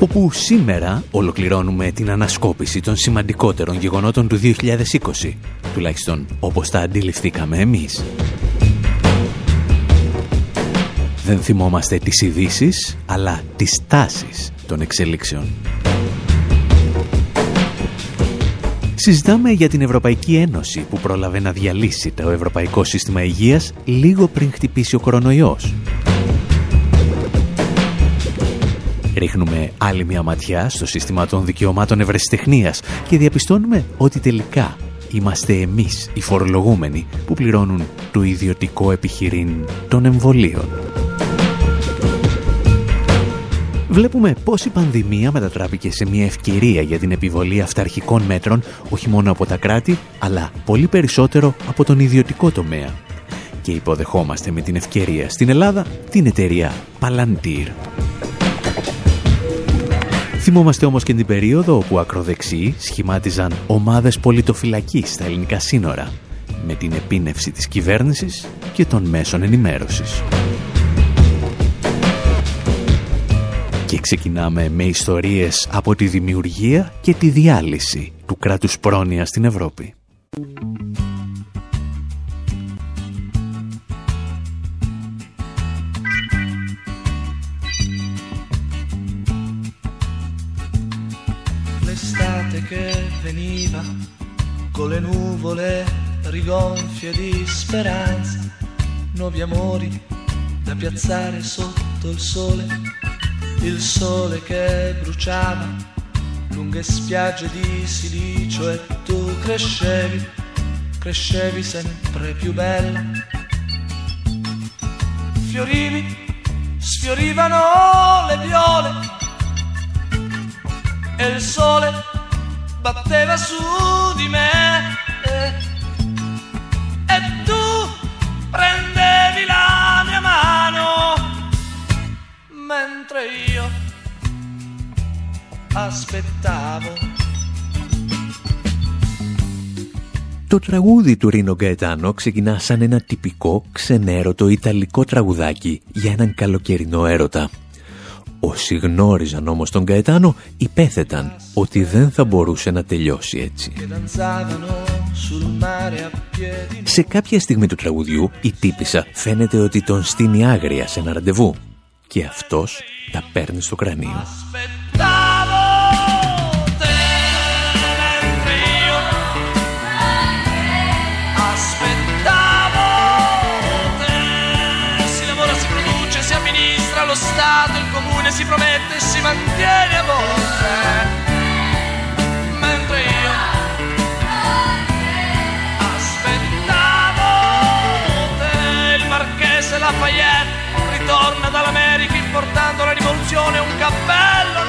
Όπου σήμερα ολοκληρώνουμε την ανασκόπηση των σημαντικότερων γεγονότων του 2020, τουλάχιστον όπως τα αντιληφθήκαμε εμείς. Δεν θυμόμαστε τις ειδήσει, αλλά τις τάσεις των εξελίξεων. Συζητάμε για την Ευρωπαϊκή Ένωση που πρόλαβε να διαλύσει το Ευρωπαϊκό Σύστημα Υγείας λίγο πριν χτυπήσει ο κορονοϊός. Ρίχνουμε άλλη μια ματιά στο σύστημα των δικαιωμάτων ευρεσιτεχνίας και διαπιστώνουμε ότι τελικά είμαστε εμείς οι φορολογούμενοι που πληρώνουν το ιδιωτικό επιχειρήν των εμβολίων. Βλέπουμε πώς η πανδημία μετατράπηκε σε μια ευκαιρία για την επιβολή αυταρχικών μέτρων όχι μόνο από τα κράτη, αλλά πολύ περισσότερο από τον ιδιωτικό τομέα. Και υποδεχόμαστε με την ευκαιρία στην Ελλάδα την εταιρεία Palantir. Θυμόμαστε όμως και την περίοδο όπου ακροδεξιοί σχημάτιζαν ομάδες πολιτοφυλακής στα ελληνικά σύνορα με την επίνευση της κυβέρνησης και των μέσων ενημέρωσης. Και ξεκινάμε με ιστορίες από τη δημιουργία και τη διάλυση του κράτους πρόνοια στην Ευρώπη. Veniva con le nuvole rigonfie di speranza, nuovi amori da piazzare sotto il sole, il sole che bruciava lunghe spiagge di silicio e tu crescevi, crescevi sempre più bella. Fiorivi, sfiorivano le viole e il sole batteva su di me eh, e tu prendevi la mia mano mentre io aspettavo. Το τραγούδι του Ρίνο Γκαετάνο ξεκινά σαν ένα τυπικό ξενέρωτο ιταλικό τραγουδάκι για έναν καλοκαιρινό έρωτα. Όσοι γνώριζαν όμως τον Καετάνο υπέθεταν ότι δεν θα μπορούσε να τελειώσει έτσι. Σε κάποια στιγμή του τραγουδιού η τύπησα φαίνεται ότι τον στείνει άγρια σε ένα ραντεβού και αυτός τα παίρνει στο κρανίο. Si promette e si mantiene a volte. Mentre io aspettavo te, il marchese Lafayette ritorna dall'America importando la rivoluzione un cappello.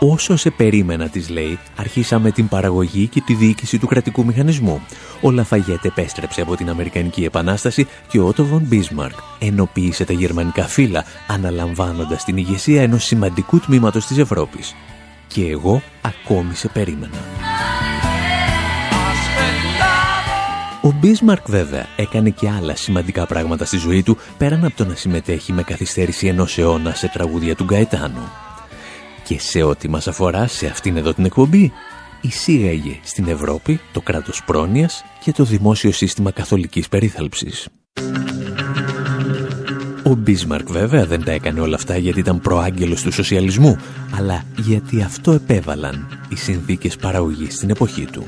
Όσο σε περίμενα, της λέει, αρχίσαμε την παραγωγή και τη διοίκηση του κρατικού μηχανισμού. Ο Λαφαγέτ επέστρεψε από την Αμερικανική Επανάσταση και ο Ότο Βον Μπίσμαρκ ενοποίησε τα γερμανικά φύλλα, αναλαμβάνοντας την ηγεσία ενός σημαντικού τμήματος της Ευρώπης. Και εγώ ακόμη σε περίμενα. Ο Μπίσμαρκ βέβαια έκανε και άλλα σημαντικά πράγματα στη ζωή του πέραν από το να συμμετέχει με καθυστέρηση ενός αιώνα σε τραγούδια του Γκαετάνου και σε ό,τι μας αφορά σε αυτήν εδώ την εκπομπή, εισήγαγε στην Ευρώπη το κράτος πρόνοιας και το δημόσιο σύστημα καθολικής περίθαλψης. Ο Μπίσμαρκ βέβαια δεν τα έκανε όλα αυτά γιατί ήταν προάγγελος του σοσιαλισμού, αλλά γιατί αυτό επέβαλαν οι συνθήκες παραγωγής στην εποχή του.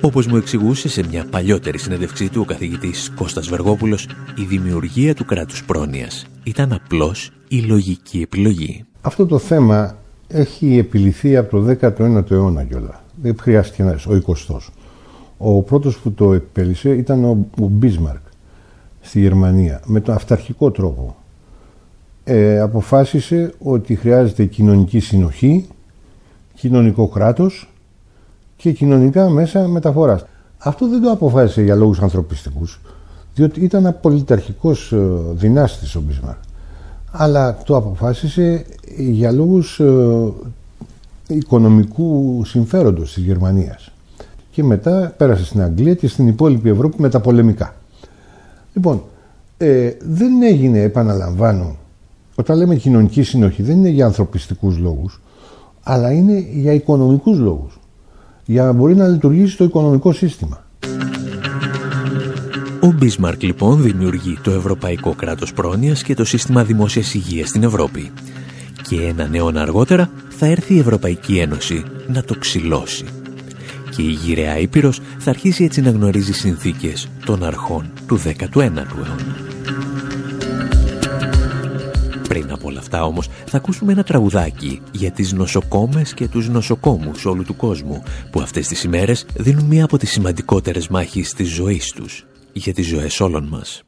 Όπως μου εξηγούσε σε μια παλιότερη συνέντευξή του ο καθηγητής Κώστας Βεργόπουλος, η δημιουργία του κράτους πρόνοιας ήταν απλώς η λογική επιλογή. Αυτό το θέμα έχει επιληθεί από το 19ο αιώνα κιόλα. Δεν χρειάστηκε να ο 20ο. Ο πρώτος που το επέλυσε ήταν ο, ο Μπίσμαρκ στη Γερμανία με τον αυταρχικό τρόπο. Ε, αποφάσισε ότι χρειάζεται κοινωνική συνοχή, κοινωνικό κράτος και κοινωνικά μέσα μεταφοράς. Αυτό δεν το αποφάσισε για λόγους ανθρωπιστικούς. διότι ήταν απολυταρχικός ε, δυνάστης ο Μπισμάρκ. Αλλά το αποφάσισε για λόγους ε, οικονομικού συμφέροντος της Γερμανίας. Και μετά πέρασε στην Αγγλία και στην υπόλοιπη Ευρώπη με τα πολεμικά. Λοιπόν, ε, δεν έγινε, επαναλαμβάνω, όταν λέμε κοινωνική συνοχή δεν είναι για ανθρωπιστικούς λόγους, αλλά είναι για οικονομικούς λόγους. Για να μπορεί να λειτουργήσει το οικονομικό σύστημα. Ο Μπίσμαρκ λοιπόν δημιουργεί το Ευρωπαϊκό Κράτος Πρόνοιας και το Σύστημα Δημόσιας Υγείας στην Ευρώπη. Και έναν αιώνα αργότερα θα έρθει η Ευρωπαϊκή Ένωση να το ξυλώσει. Και η γυραιά Ήπειρος θα αρχίσει έτσι να γνωρίζει συνθήκες των αρχών του 19ου αιώνα. Πριν από όλα αυτά όμως θα ακούσουμε ένα τραγουδάκι για τις νοσοκόμες και τους νοσοκόμους όλου του κόσμου που αυτές τις ημέρες δίνουν μία από τις σημαντικότερες μάχες της ζωής τους για τις ζωές όλων μας.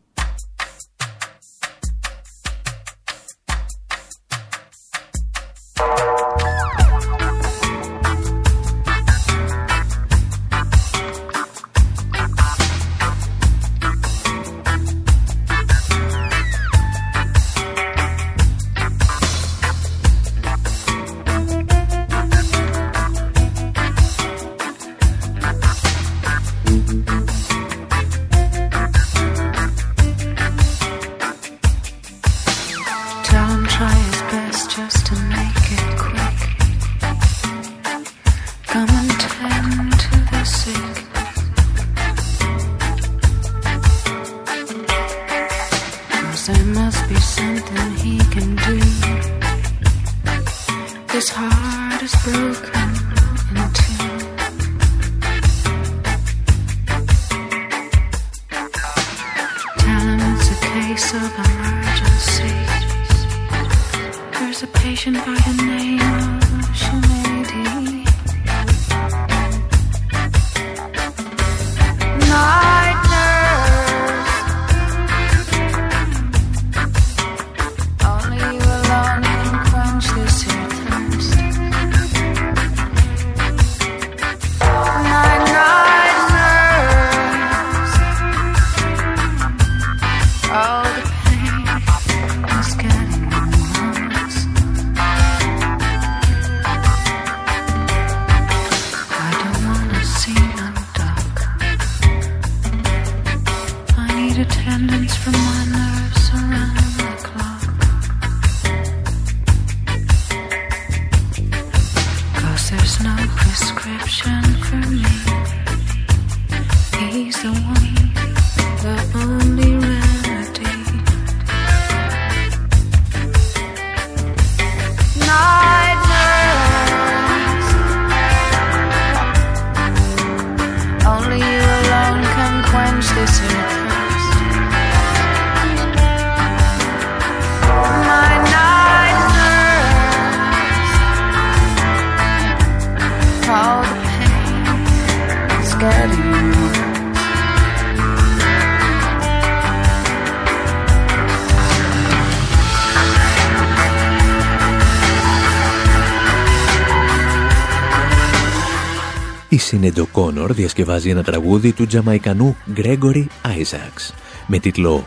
Η Σίνεντο Κόνορ διασκευάζει ένα τραγούδι του Τζαμαϊκανού Γκρέγκορι Άιζαξ με τίτλο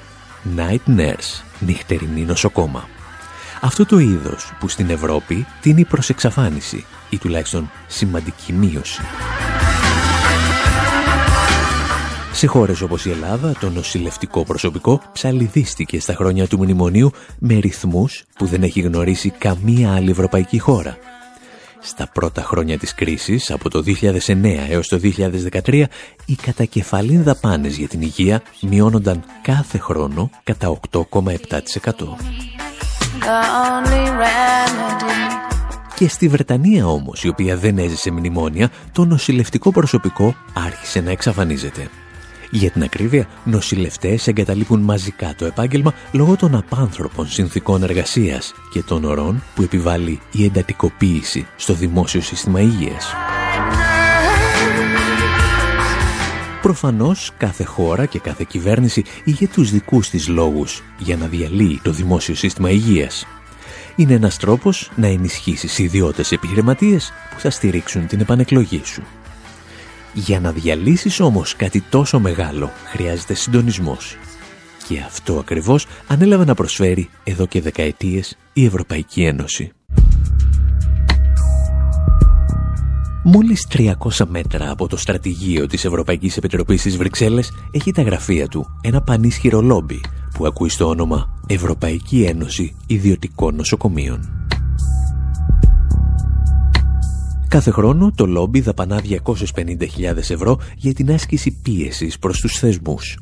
Night Nurse, νυχτερινή νοσοκόμα. Αυτό το είδος που στην Ευρώπη τίνει προς εξαφάνιση ή τουλάχιστον σημαντική μείωση. Σε χώρες όπως η Ελλάδα, το νοσηλευτικό προσωπικό ψαλιδίστηκε στα χρόνια του μνημονίου με ρυθμούς που δεν έχει γνωρίσει καμία άλλη ευρωπαϊκή χώρα στα πρώτα χρόνια της κρίσης, από το 2009 έως το 2013, οι κατακεφαλήν δαπάνες για την υγεία μειώνονταν κάθε χρόνο κατά 8,7%. Και στη Βρετανία όμως, η οποία δεν έζησε μνημόνια, το νοσηλευτικό προσωπικό άρχισε να εξαφανίζεται. Για την ακρίβεια, νοσηλευτές εγκαταλείπουν μαζικά το επάγγελμα λόγω των απάνθρωπων συνθήκων εργασίας και των ορών που επιβάλλει η εντατικοποίηση στο δημόσιο σύστημα υγείας. Προφανώς κάθε χώρα και κάθε κυβέρνηση είχε τους δικούς της λόγους για να διαλύει το δημόσιο σύστημα υγείας. Είναι ένας τρόπος να ενισχύσεις ιδιώτες επιχειρηματίες που θα στηρίξουν την επανεκλογή σου. Για να διαλύσεις όμως κάτι τόσο μεγάλο χρειάζεται συντονισμός Και αυτό ακριβώς ανέλαβε να προσφέρει εδώ και δεκαετίες η Ευρωπαϊκή Ένωση. Μόλις 300 μέτρα από το στρατηγείο της Ευρωπαϊκής Επιτροπής της Βρυξέλλες έχει τα γραφεία του ένα πανίσχυρο λόμπι που ακούει στο όνομα Ευρωπαϊκή Ένωση Ιδιωτικών Νοσοκομείων. Κάθε χρόνο το λόμπι δαπανά 250.000 ευρώ για την άσκηση πίεσης προς τους θεσμούς.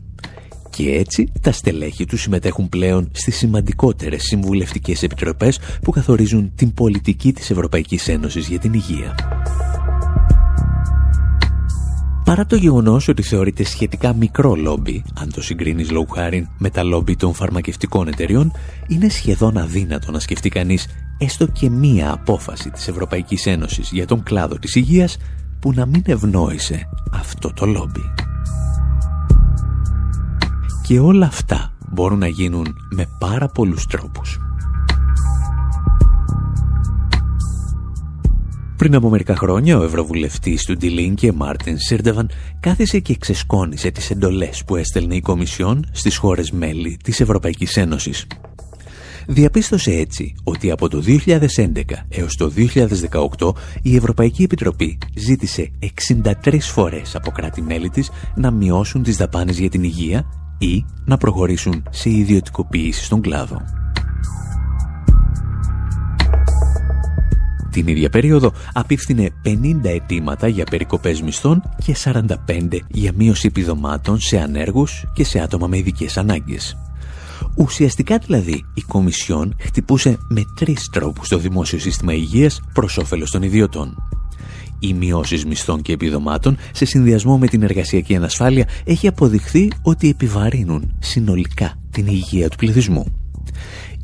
Και έτσι τα στελέχη τους συμμετέχουν πλέον στις σημαντικότερες συμβουλευτικές επιτροπές που καθορίζουν την πολιτική της Ευρωπαϊκής Ένωσης για την υγεία. Παρά το γεγονός ότι θεωρείται σχετικά μικρό λόμπι, αν το συγκρίνεις λόγου χάρη με τα λόμπι των φαρμακευτικών εταιριών, είναι σχεδόν αδύνατο να σκεφτεί κανείς έστω και μία απόφαση της Ευρωπαϊκής Ένωσης για τον κλάδο της υγείας που να μην ευνόησε αυτό το λόμπι. Και όλα αυτά μπορούν να γίνουν με πάρα πολλούς τρόπους. Πριν από μερικά χρόνια, ο Ευρωβουλευτής του και Μάρτιν Σίρντεβαν κάθισε και ξεσκόνησε τις εντολές που έστελνε η Κομισιόν στις χώρες μέλη της Ευρωπαϊκής Ένωσης. Διαπίστωσε έτσι ότι από το 2011 έως το 2018 η Ευρωπαϊκή Επιτροπή ζήτησε 63 φορές από κράτη-μέλη της να μειώσουν τις δαπάνες για την υγεία ή να προχωρήσουν σε ιδιωτικοποίηση στον κλάδο. Την ίδια περίοδο απίφθινε 50 αιτήματα για περικοπές μισθών και 45 για μείωση επιδομάτων σε ανέργους και σε άτομα με ειδικές ανάγκες. Ουσιαστικά δηλαδή η Κομισιόν χτυπούσε με τρεις τρόπους το δημόσιο σύστημα υγείας προς όφελος των ιδιωτών. Οι μειώσεις μισθών και επιδομάτων σε συνδυασμό με την εργασιακή ανασφάλεια έχει αποδειχθεί ότι επιβαρύνουν συνολικά την υγεία του πληθυσμού.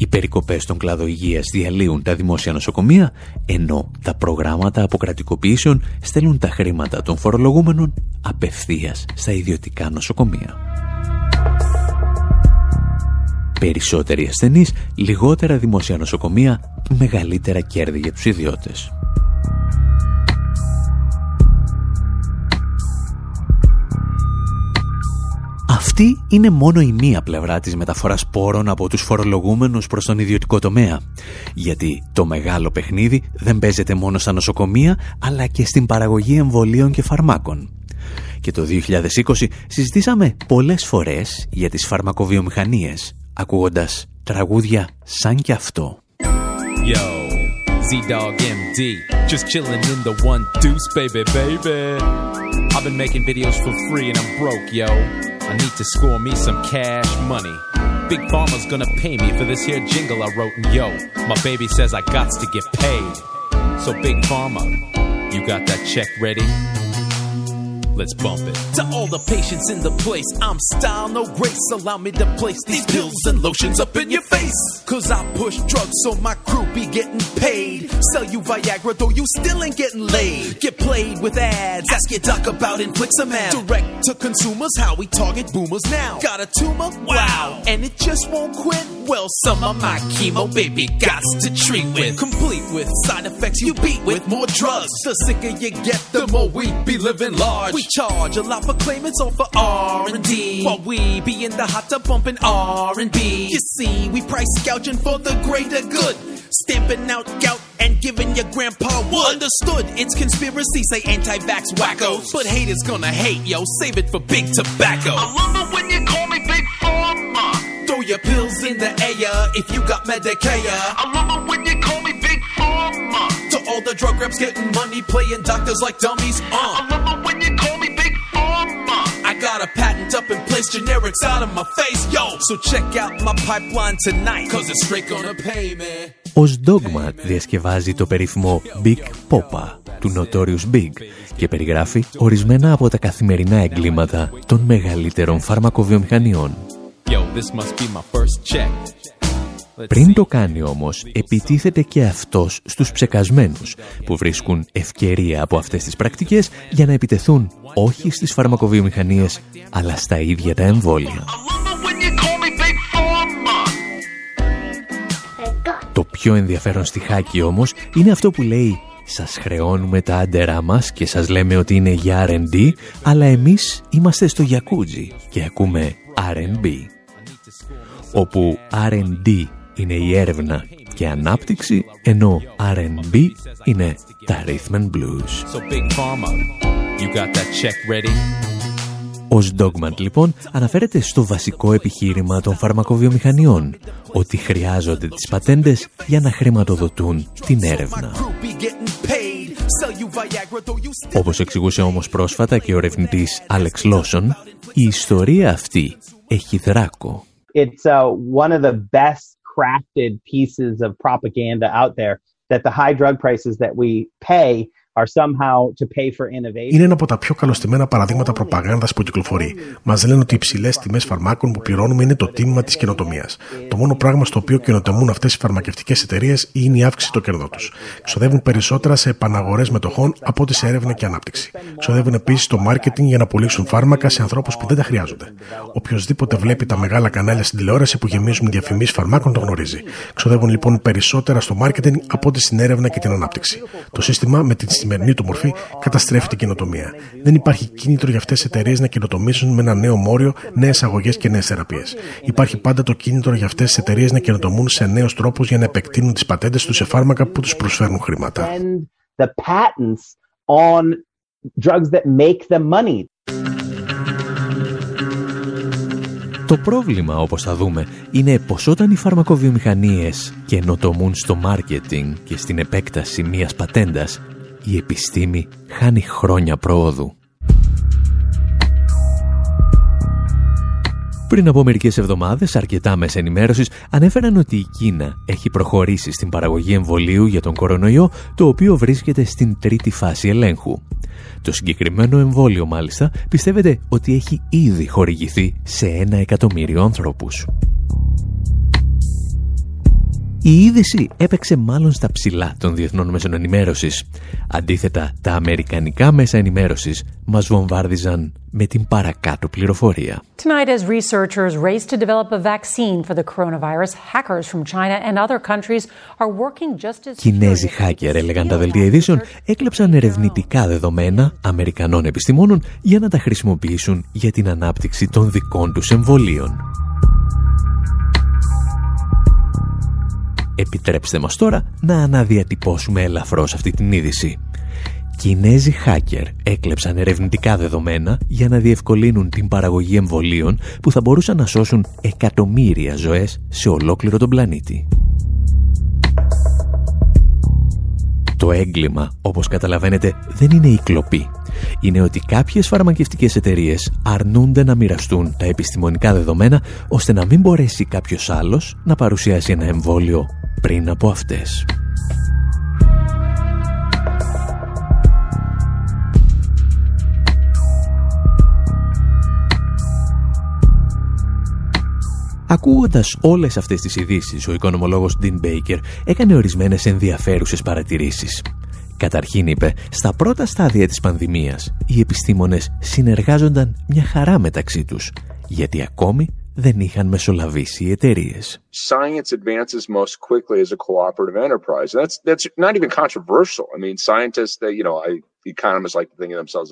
Οι περικοπές στον κλάδο υγείας διαλύουν τα δημόσια νοσοκομεία, ενώ τα προγράμματα αποκρατικοποιήσεων στέλνουν τα χρήματα των φορολογούμενων απευθείας στα ιδιωτικά νοσοκομεία. Περισσότεροι ασθενείς, λιγότερα δημόσια νοσοκομεία, μεγαλύτερα κέρδη για τους ιδιώτες. Αυτή είναι μόνο η μία πλευρά της μεταφοράς πόρων από τους φορολογούμενους προς τον ιδιωτικό τομέα. Γιατί το μεγάλο παιχνίδι δεν παίζεται μόνο στα νοσοκομεία, αλλά και στην παραγωγή εμβολίων και φαρμάκων. Και το 2020 συζητήσαμε πολλές φορές για τις φαρμακοβιομηχανίες, ακούγοντας τραγούδια σαν κι αυτό. Yo, Z-Dog MD, just chilling in the one deuce, baby, baby. I've been making videos for free and I'm broke, yo. I need to score me some cash money. Big Pharma's gonna pay me for this here jingle I wrote, and yo, my baby says I got to get paid. So Big Pharma, you got that check ready? Let's bump it. To all the patients in the place, I'm style, no grace. Allow me to place these pills and lotions up in your face. Cause I push drugs so my crew be getting paid. Sell you Viagra though you still ain't getting laid. Get played with ads, ask your doc about infliximab. Direct to consumers, how we target boomers now. Got a tumor? Wow. And it just won't quit? Well, some of my chemo, baby, got to treat with. Complete with side effects you beat with more drugs. The sicker you get, the more we be living large. We charge a lot for claimants or for R&D. While we be in the hot tub bumping R&B. You see, we price gouging for the greater good. Stamping out gout and giving your grandpa wood. Understood, it's conspiracy, say anti-vax wackos. But haters gonna hate, yo, save it for big tobacco. I love it when you call me Big Pharma. Throw your pills in the air if you got Medicare. I love it when you call me Big Pharma. To all the drug reps getting money, playing doctors like dummies. Uh. I love it when you call got a patent up in place, generics out of my face, yo. So check out my pipeline tonight, cause it's straight gonna pay me. Ως Dogma διασκευάζει το περίφημο Big Popa του Notorious Big και περιγράφει ορισμένα από τα καθημερινά εγκλήματα των μεγαλύτερων φαρμακοβιομηχανιών. Yo, this must be my first check. Πριν το κάνει όμως, επιτίθεται και αυτός στους ψεκασμένους που βρίσκουν ευκαιρία από αυτές τις πρακτικές για να επιτεθούν όχι στις φαρμακοβιομηχανίες, αλλά στα ίδια τα εμβόλια. Το πιο ενδιαφέρον στιχάκι όμως είναι αυτό που λέει «Σας χρεώνουμε τα άντερά μας και σας λέμε ότι είναι για R&D, αλλά εμείς είμαστε στο Γιακούτζι και ακούμε R&B». όπου R&D είναι η έρευνα και ανάπτυξη, ενώ R&B είναι τα Rhythm and Blues. Ο Dogman λοιπόν αναφέρεται στο βασικό επιχείρημα των φαρμακοβιομηχανιών ότι χρειάζονται τις πατέντες για να χρηματοδοτούν την έρευνα. Όπως εξηγούσε όμως πρόσφατα και ο ερευνητής Alex Lawson, η ιστορία αυτή έχει δράκο. It's uh, one of the best crafted pieces of propaganda out there that the high drug prices that we pay είναι ένα από τα πιο καλωστημένα παραδείγματα προπαγάνδας που κυκλοφορεί. Μας λένε ότι οι υψηλές τιμές φαρμάκων που πληρώνουμε είναι το τίμημα της καινοτομίας. Το μόνο πράγμα στο οποίο καινοτομούν αυτές οι φαρμακευτικές εταιρείες είναι η αύξηση των κερδών τους. Ξοδεύουν περισσότερα σε επαναγορές μετοχών από ό,τι σε έρευνα και ανάπτυξη. Ξοδεύουν επίσης στο μάρκετινγκ για να πουλήσουν φάρμακα σε ανθρώπους που δεν τα χρειάζονται. Οποιοδήποτε βλέπει τα μεγάλα κανάλια στην τηλεόραση που γεμίζουν διαφημίσεις φαρμάκων το γνωρίζει. Ξοδεύουν λοιπόν περισσότερα στο μάρκετινγκ από ό,τι στην έρευνα και την ανάπτυξη. Το σύστημα με την σημερινή του μορφή καταστρέφει την καινοτομία. Δεν υπάρχει κίνητρο για αυτές τις εταιρείες να καινοτομήσουν με ένα νέο μόριο, νέες αγωγές και νέες θεραπείες. Υπάρχει πάντα το κίνητρο για αυτές τις εταιρείες να καινοτομούν σε νέους τρόπους για να επεκτείνουν τις πατέντες τους σε φάρμακα που τους προσφέρουν χρήματα. Το πρόβλημα, όπως θα δούμε, είναι πως όταν οι φαρμακοβιομηχανίες καινοτομούν στο μάρκετινγκ και στην επέκταση μιας πατέντας, η επιστήμη χάνει χρόνια πρόοδου. Πριν από μερικές εβδομάδες, αρκετά μέσα ενημέρωσης ανέφεραν ότι η Κίνα έχει προχωρήσει στην παραγωγή εμβολίου για τον κορονοϊό, το οποίο βρίσκεται στην τρίτη φάση ελέγχου. Το συγκεκριμένο εμβόλιο, μάλιστα, πιστεύετε ότι έχει ήδη χορηγηθεί σε ένα εκατομμύριο ανθρώπους. Η είδηση έπαιξε μάλλον στα ψηλά των διεθνών μέσων ενημέρωσης. Αντίθετα, τα αμερικανικά μέσα ενημέρωσης μας βομβάρδιζαν με την παρακάτω πληροφορία. Tonight as researchers race to develop a vaccine for the coronavirus, hackers from China and other countries are working just as... Κινέζοι hacker, έλεγαν τα δελτία ειδήσεων, έκλεψαν ερευνητικά δεδομένα Αμερικανών επιστημόνων για να τα χρησιμοποιήσουν για την ανάπτυξη των δικών τους εμβολίων. Επιτρέψτε μας τώρα να αναδιατυπώσουμε ελαφρώς αυτή την είδηση. Κινέζοι hacker έκλεψαν ερευνητικά δεδομένα για να διευκολύνουν την παραγωγή εμβολίων που θα μπορούσαν να σώσουν εκατομμύρια ζωές σε ολόκληρο τον πλανήτη. Το έγκλημα, όπως καταλαβαίνετε, δεν είναι η κλοπή. Είναι ότι κάποιες φαρμακευτικές εταιρείες αρνούνται να μοιραστούν τα επιστημονικά δεδομένα ώστε να μην μπορέσει κάποιος άλλος να παρουσιάσει ένα εμβόλιο πριν από αυτές. Ακούγοντας όλες αυτές τις ειδήσεις, ο οικονομολόγος Dean Baker έκανε ορισμένες ενδιαφέρουσες παρατηρήσεις. Καταρχήν είπε, στα πρώτα στάδια της πανδημίας, οι επιστήμονες συνεργάζονταν μια χαρά μεταξύ τους, γιατί ακόμη δεν είχαν μεσολαβήσει οι εταιρείε. Science advances most quickly as a cooperative enterprise. That's that's not even controversial. I mean, scientists, they, you know, I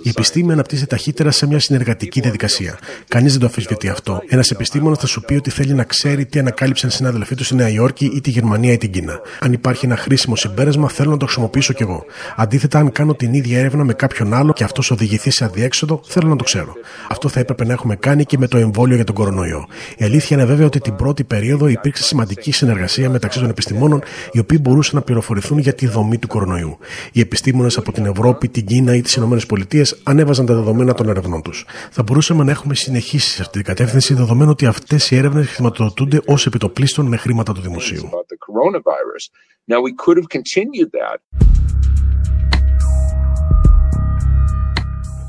η επιστήμη αναπτύσσεται ταχύτερα σε μια συνεργατική διαδικασία. Κανείς δεν το αφισβητεί αυτό. Ένας επιστήμονας θα σου πει ότι θέλει να ξέρει τι ανακάλυψαν συνάδελφοί του στη Νέα Υόρκη ή τη Γερμανία ή την Κίνα. Αν υπάρχει ένα χρήσιμο συμπέρασμα, θέλω να το χρησιμοποιήσω κι εγώ. Αντίθετα, αν κάνω την ίδια έρευνα με κάποιον άλλο και αυτός οδηγηθεί σε αδιέξοδο, θέλω να το ξέρω. Αυτό θα έπρεπε να έχουμε κάνει και με το εμβόλιο για τον κορονοϊό. Η αλήθεια είναι βέβαια ότι την πρώτη περίοδο υπήρξε σημαντική συνεργασία μεταξύ των επιστημόνων, οι οποίοι μπορούσαν να πληροφορηθούν για τη δομή του κορονοϊού. Οι επιστήμονες από την Ευρώπη, την Κίνα ή τις ΗΠΑ ανέβαζαν τα δεδομένα των ερευνών τους. Θα μπορούσαμε να έχουμε συνεχίσει σε αυτή την κατεύθυνση, δεδομένου ότι αυτές οι έρευνες χρηματοδοτούνται ως επιτοπλίστων με χρήματα του δημοσίου.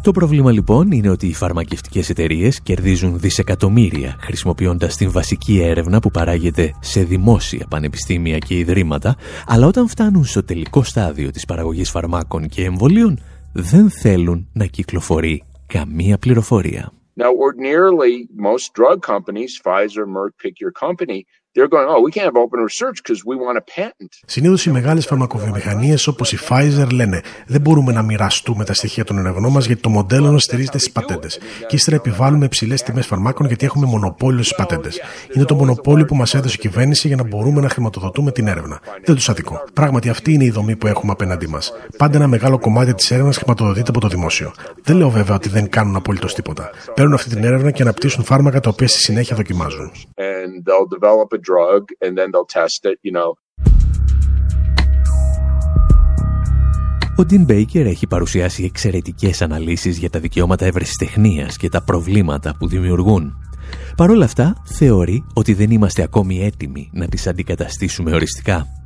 Το πρόβλημα λοιπόν είναι ότι οι φαρμακευτικές εταιρείες κερδίζουν δισεκατομμύρια χρησιμοποιώντας την βασική έρευνα που παράγεται σε δημόσια πανεπιστήμια και ιδρύματα, αλλά όταν φτάνουν στο τελικό στάδιο της παραγωγής φαρμάκων και εμβολίων δεν θέλουν να κυκλοφορεί καμία πληροφορία. Now, ordinarily, most drug companies, Pfizer, Merck, pick your company, they're going, oh, we can't have open research because we want a patent. Συνήθως οι μεγάλες φαρμακοβιομηχανίες όπως η Pfizer λένε δεν μπορούμε να μοιραστούμε τα στοιχεία των ενεργνών μας γιατί το μοντέλο μας στηρίζεται στις πατέντες. Και ύστερα επιβάλλουμε υψηλές τιμές φαρμάκων γιατί έχουμε μονοπόλιο στις πατέντες. Είναι το μονοπόλιο που μας έδωσε η κυβέρνηση για να μπορούμε να χρηματοδοτούμε την έρευνα. Δεν τους αδικό. Πράγματι αυτή είναι η δομή που έχουμε απέναντί μας. Πάντα ένα μεγάλο κομμάτι της έρευνας χρηματοδοτείται από το δημόσιο. Δεν λέω βέβαια ότι δεν κάνουν απολύτως τίποτα. Παίρνουν αυτή την έρευνα και αναπτύσσουν φάρμακα τα οποία στη συνέχεια δοκιμάζουν. Drug and then they'll test it, you know. Ο Ντιν Μπέικερ έχει παρουσιάσει εξαιρετικές αναλύσεις για τα δικαιώματα ευρεσιτεχνίας και τα προβλήματα που δημιουργούν. Παρ' όλα αυτά, θεωρεί ότι δεν είμαστε ακόμη έτοιμοι να τις αντικαταστήσουμε οριστικά.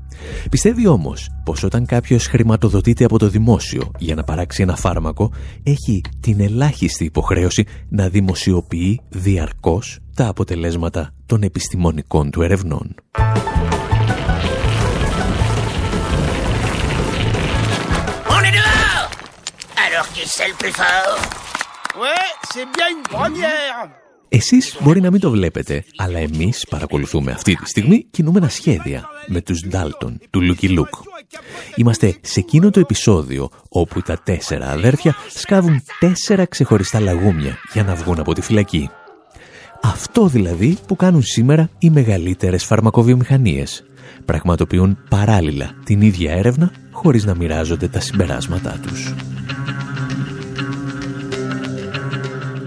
Πιστεύει όμως πως όταν κάποιος χρηματοδοτείται από το δημόσιο για να παράξει ένα φάρμακο, έχει την ελάχιστη υποχρέωση να δημοσιοποιεί διαρκώς τα αποτελέσματα των επιστημονικών του ερευνών. Εσείς μπορεί να μην το βλέπετε, αλλά εμείς παρακολουθούμε αυτή τη στιγμή κινούμενα σχέδια με τους Ντάλτον του Λούκι Λουκ. Είμαστε σε εκείνο το επεισόδιο όπου τα τέσσερα αδέρφια σκάβουν τέσσερα ξεχωριστά λαγούμια για να βγουν από τη φυλακή. Αυτό δηλαδή που κάνουν σήμερα οι μεγαλύτερες φαρμακοβιομηχανίες. Πραγματοποιούν παράλληλα την ίδια έρευνα χωρίς να μοιράζονται τα συμπεράσματά τους.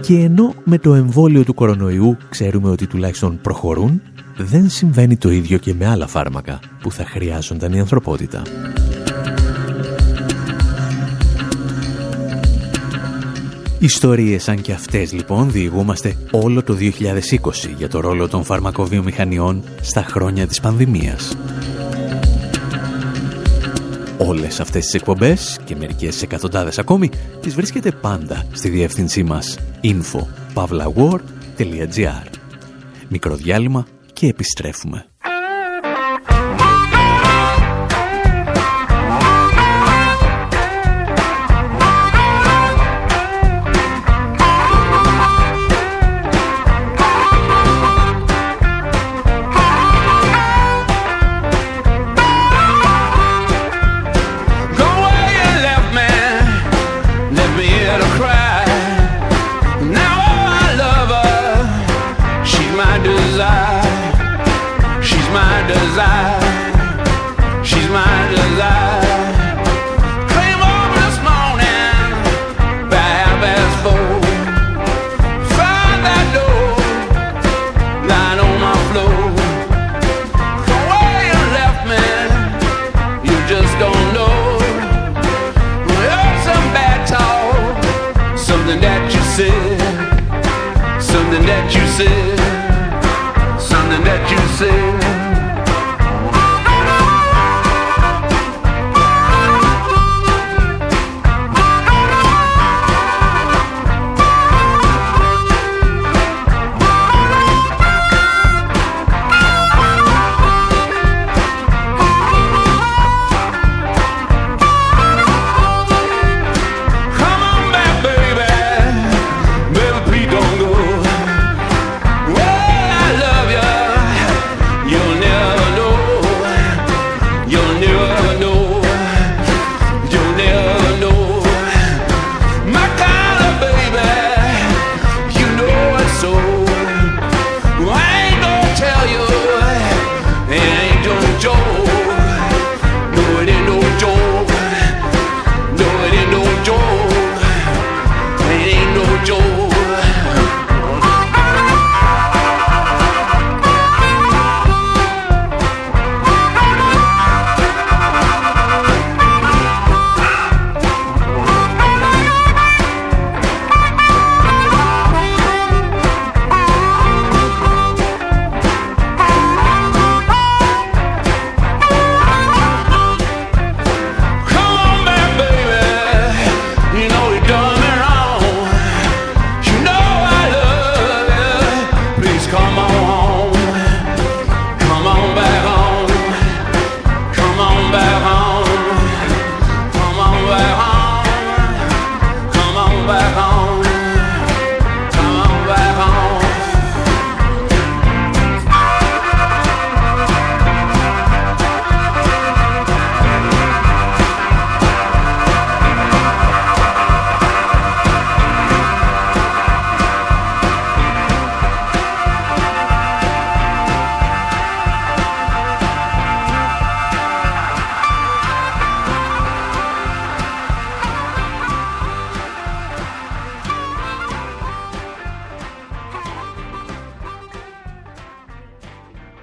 Και ενώ με το εμβόλιο του κορονοϊού ξέρουμε ότι τουλάχιστον προχωρούν, δεν συμβαίνει το ίδιο και με άλλα φάρμακα που θα χρειάζονταν η ανθρωπότητα. Ιστορίες σαν και αυτές λοιπόν διηγούμαστε όλο το 2020 για το ρόλο των φαρμακοβιομηχανιών στα χρόνια της πανδημίας. Όλες αυτές τις εκπομπές και μερικές εκατοντάδες ακόμη τις βρίσκεται πάντα στη διεύθυνσή μας info.pavlawar.gr Μικρό διάλειμμα και επιστρέφουμε.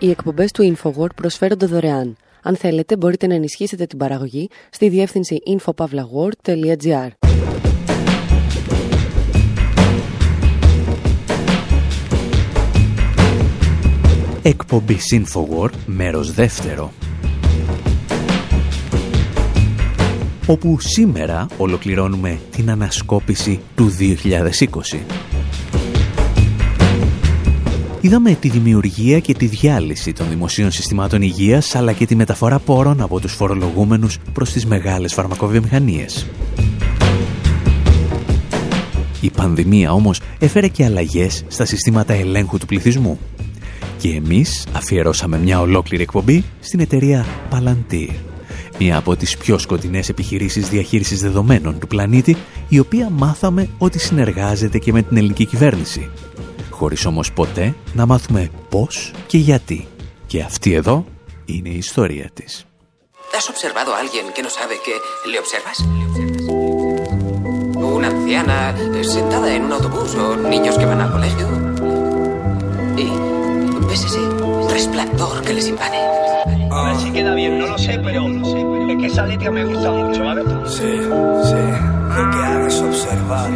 Οι εκπομπές του InfoWord προσφέρονται δωρεάν. Αν θέλετε μπορείτε να ενισχύσετε την παραγωγή στη διεύθυνση infopavlagor.gr Εκπομπή InfoWord, μέρος δεύτερο. Όπου σήμερα ολοκληρώνουμε την ανασκόπηση του 2020. Είδαμε τη δημιουργία και τη διάλυση των δημοσίων συστημάτων υγείας αλλά και τη μεταφορά πόρων από τους φορολογούμενους προς τις μεγάλες φαρμακοβιομηχανίες. Η πανδημία όμως έφερε και αλλαγές στα συστήματα ελέγχου του πληθυσμού. Και εμείς αφιερώσαμε μια ολόκληρη εκπομπή στην εταιρεία Palantir. Μια από τις πιο σκοτεινές επιχειρήσεις διαχείρισης δεδομένων του πλανήτη, η οποία μάθαμε ότι συνεργάζεται και με την ελληνική κυβέρνηση χωρίς όμως ποτέ να μάθουμε πώς και γιατί. Και αυτή εδώ είναι η ιστορία της. ¿Has observado a alguien que no sabe que le observas? Una anciana sentada en un autobús o niños que van al colegio. Y ves ese resplandor que les invade. A ver si queda bien, no lo sé, pero es que esa letra me gusta mucho, ¿vale? Sí, sí. Lo que hagas observar.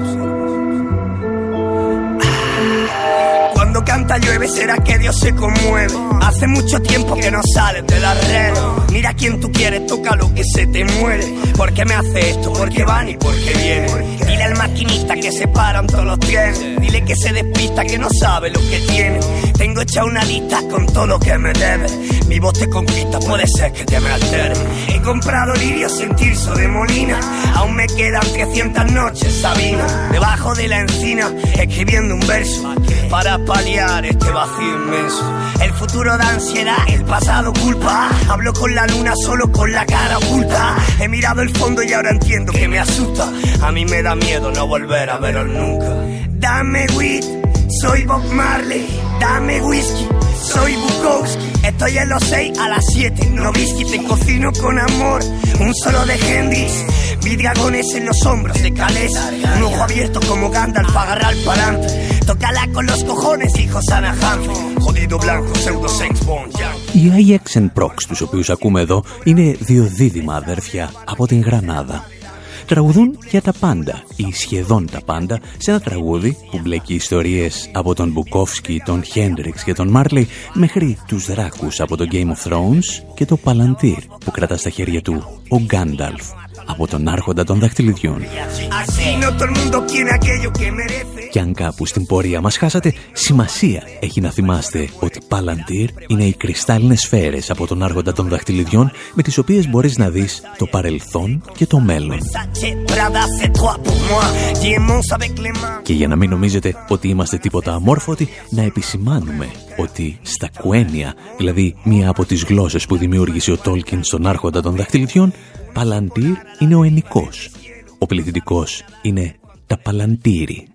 Yeah. Cuando canta llueve será que Dios se conmueve. Hace mucho tiempo que no sales de la red. Mira a quien tú quieres, toca lo que se te muere. ¿Por qué me hace esto? ¿Por qué van y por qué vienen? Dile al maquinista que se paran todos los trenes. Dile que se despista, que no sabe lo que tiene. Tengo hecha una lista con todo lo que me debe. Mi voz te conquista, puede ser que te me altere. He comprado lirio sin tirso de molina. Aún me quedan 300 noches, Sabina. Debajo de la encina, escribiendo un verso. Para paliar este vacío inmenso. El futuro da ansiedad, el pasado culpa. Hablo con la luna solo con la cara oculta. He mirado el fondo y ahora entiendo que me asusta. A mí me da miedo no volver a veros nunca. Dame weed, soy Bob Marley. Dame whisky, soy Bukowski. Estoy en los 6 a las 7. No whisky, te cocino con amor. Un solo de Hendrix. Vi dragones en los hombros de Calés. Un ojo abierto como Gandalf, agarrar pa'lante. Tócala con los cojones, hijo Sana Hansen. Jodido blanco, pseudo sex bond, Οι IX Prox, τους οποίους ακούμε εδώ, είναι δύο δίδυμα αδέρφια από την Γρανάδα. Τραγουδούν για τα πάντα ή σχεδόν τα πάντα σε ένα τραγούδι που μπλέκει ιστορίες από τον Μπουκόφσκι, τον Χέντριξ και τον Μάρλι μέχρι τους δράκους από το Game of Thrones και το Παλαντήρ που κρατά στα χέρια του ο Γκάνταλφ από τον άρχοντα των δαχτυλιδιών. Και αν κάπου στην πορεία μας χάσατε, σημασία έχει να θυμάστε ότι Palantir είναι οι κρυστάλλινες σφαίρες από τον άρχοντα των δαχτυλιδιών με τις οποίες μπορείς να δεις το παρελθόν και το μέλλον. Και για να μην νομίζετε ότι είμαστε τίποτα αμόρφωτοι, να επισημάνουμε ότι στα κουένια, δηλαδή μία από τις γλώσσες που δημιούργησε ο Τόλκιν στον άρχοντα των δαχτυλιδιών, Παλαντήρ είναι ο ενικός. Ο πληθυντικός είναι τα παλαντήρι.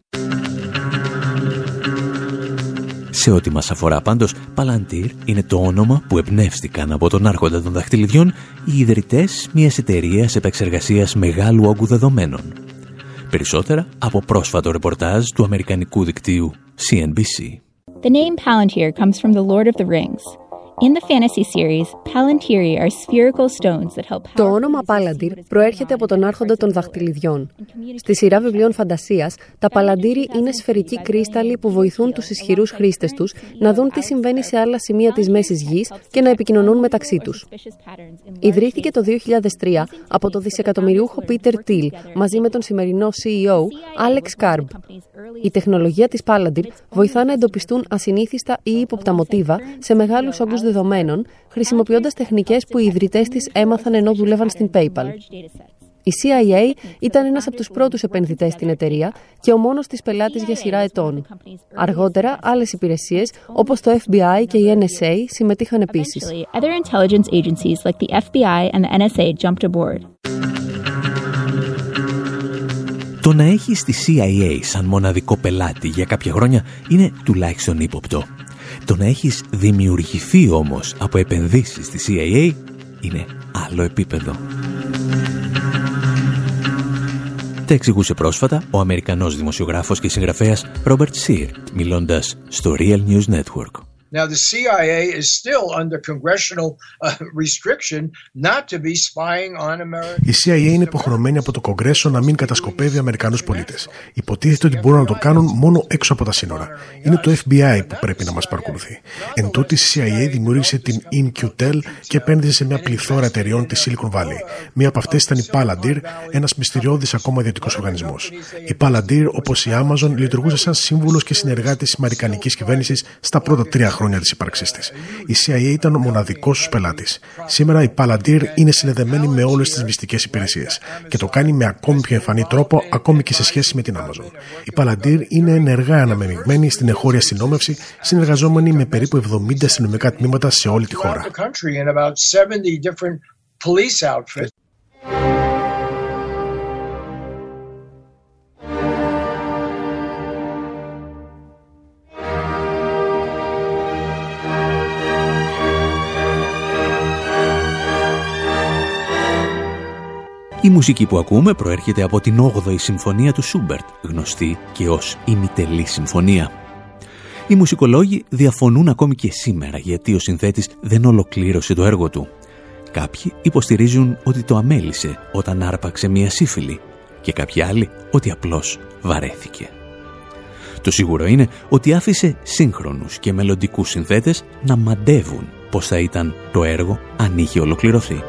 Σε ό,τι μας αφορά πάντως, Παλαντήρ είναι το όνομα που εμπνεύστηκαν από τον άρχοντα των δαχτυλιδιών οι ιδρυτές μιας εταιρείας επεξεργασίας μεγάλου όγκου δεδομένων. Περισσότερα από πρόσφατο ρεπορτάζ του αμερικανικού δικτύου CNBC. The name Palantir comes from the Lord of the Rings, In the fantasy series, Palantiri are spherical stones that help Το όνομα Palantir προέρχεται από τον άρχοντα των δαχτυλιδιών. Στη σειρά βιβλίων φαντασίας, τα Παλαντήρι είναι σφαιρικοί κρίσταλοι που βοηθούν τους ισχυρούς χρήστες τους να δουν τι συμβαίνει σε άλλα σημεία της μέσης γης και να επικοινωνούν μεταξύ τους. Ιδρύθηκε το 2003 από το δισεκατομμυριούχο Peter Thiel μαζί με τον σημερινό CEO Alex Karb. Η τεχνολογία της Palantir βοηθά να εντοπιστούν ασυνήθιστα ή ύποπτα μοτίβα σε μεγάλους όγκους δεδομένων, χρησιμοποιώντας τεχνικές που οι ιδρυτές της έμαθαν ενώ δούλευαν στην PayPal. Η CIA ήταν ένας από τους πρώτους επενδυτές στην εταιρεία και ο μόνος της πελάτης για σειρά ετών. Αργότερα, άλλες υπηρεσίες όπως το FBI και η NSA συμμετείχαν επίσης. Το να έχεις τη CIA σαν μοναδικό πελάτη για κάποια χρόνια είναι τουλάχιστον ύποπτο. Το να έχεις δημιουργηθεί όμως από επενδύσεις στη CIA είναι άλλο επίπεδο. Τα εξηγούσε πρόσφατα ο Αμερικανός δημοσιογράφος και συγγραφέας Robert Sear, μιλώντας στο Real News Network. Now, the CIA is still under congressional uh, restriction not to be spying on America. Η CIA είναι υποχρεωμένη από το Κογκρέσο να μην κατασκοπεύει Αμερικανούς πολίτες. Υποτίθεται ότι μπορούν να το κάνουν μόνο έξω από τα σύνορα. Είναι το FBI που πρέπει να μας παρακολουθεί. Εν τούτη, η CIA δημιούργησε την InQtel και επένδυσε σε μια πληθώρα εταιριών της Silicon Valley. Μία από αυτές ήταν η Palantir, ένας μυστηριώδης ακόμα ιδιωτικός οργανισμός. Η Palantir, όπως η Amazon, λειτουργούσε σαν σύμβουλος και συνεργάτης της Αμερικανικής κυβέρνησης στα πρώτα τρία χρόνια της ύπαρξής της. Η CIA ήταν ο μοναδικός τους πελάτης. Σήμερα η Palantir είναι συνδεδεμένη με όλες τις μυστικές υπηρεσίες και το κάνει με ακόμη πιο εμφανή τρόπο, ακόμη και σε σχέση με την Amazon. Η Palantir είναι ενεργά αναμεμειγμένη στην εγχώρια αστυνόμευση, συνεργαζόμενη με περίπου 70 αστυνομικά τμήματα σε όλη τη χώρα. Η μουσική που ακούμε προέρχεται από την 8η Συμφωνία του Σούμπερτ, γνωστή και ως ημιτελή Συμφωνία. Οι μουσικολόγοι διαφωνούν ακόμη και σήμερα γιατί ο συνθέτης δεν ολοκλήρωσε το έργο του. Κάποιοι υποστηρίζουν ότι το αμέλησε όταν άρπαξε μία σύφυλλη και κάποιοι άλλοι ότι απλώς βαρέθηκε. Το σίγουρο είναι ότι άφησε σύγχρονους και μελλοντικούς συνθέτες να μαντεύουν πως θα ήταν το έργο αν είχε ολοκληρωθεί.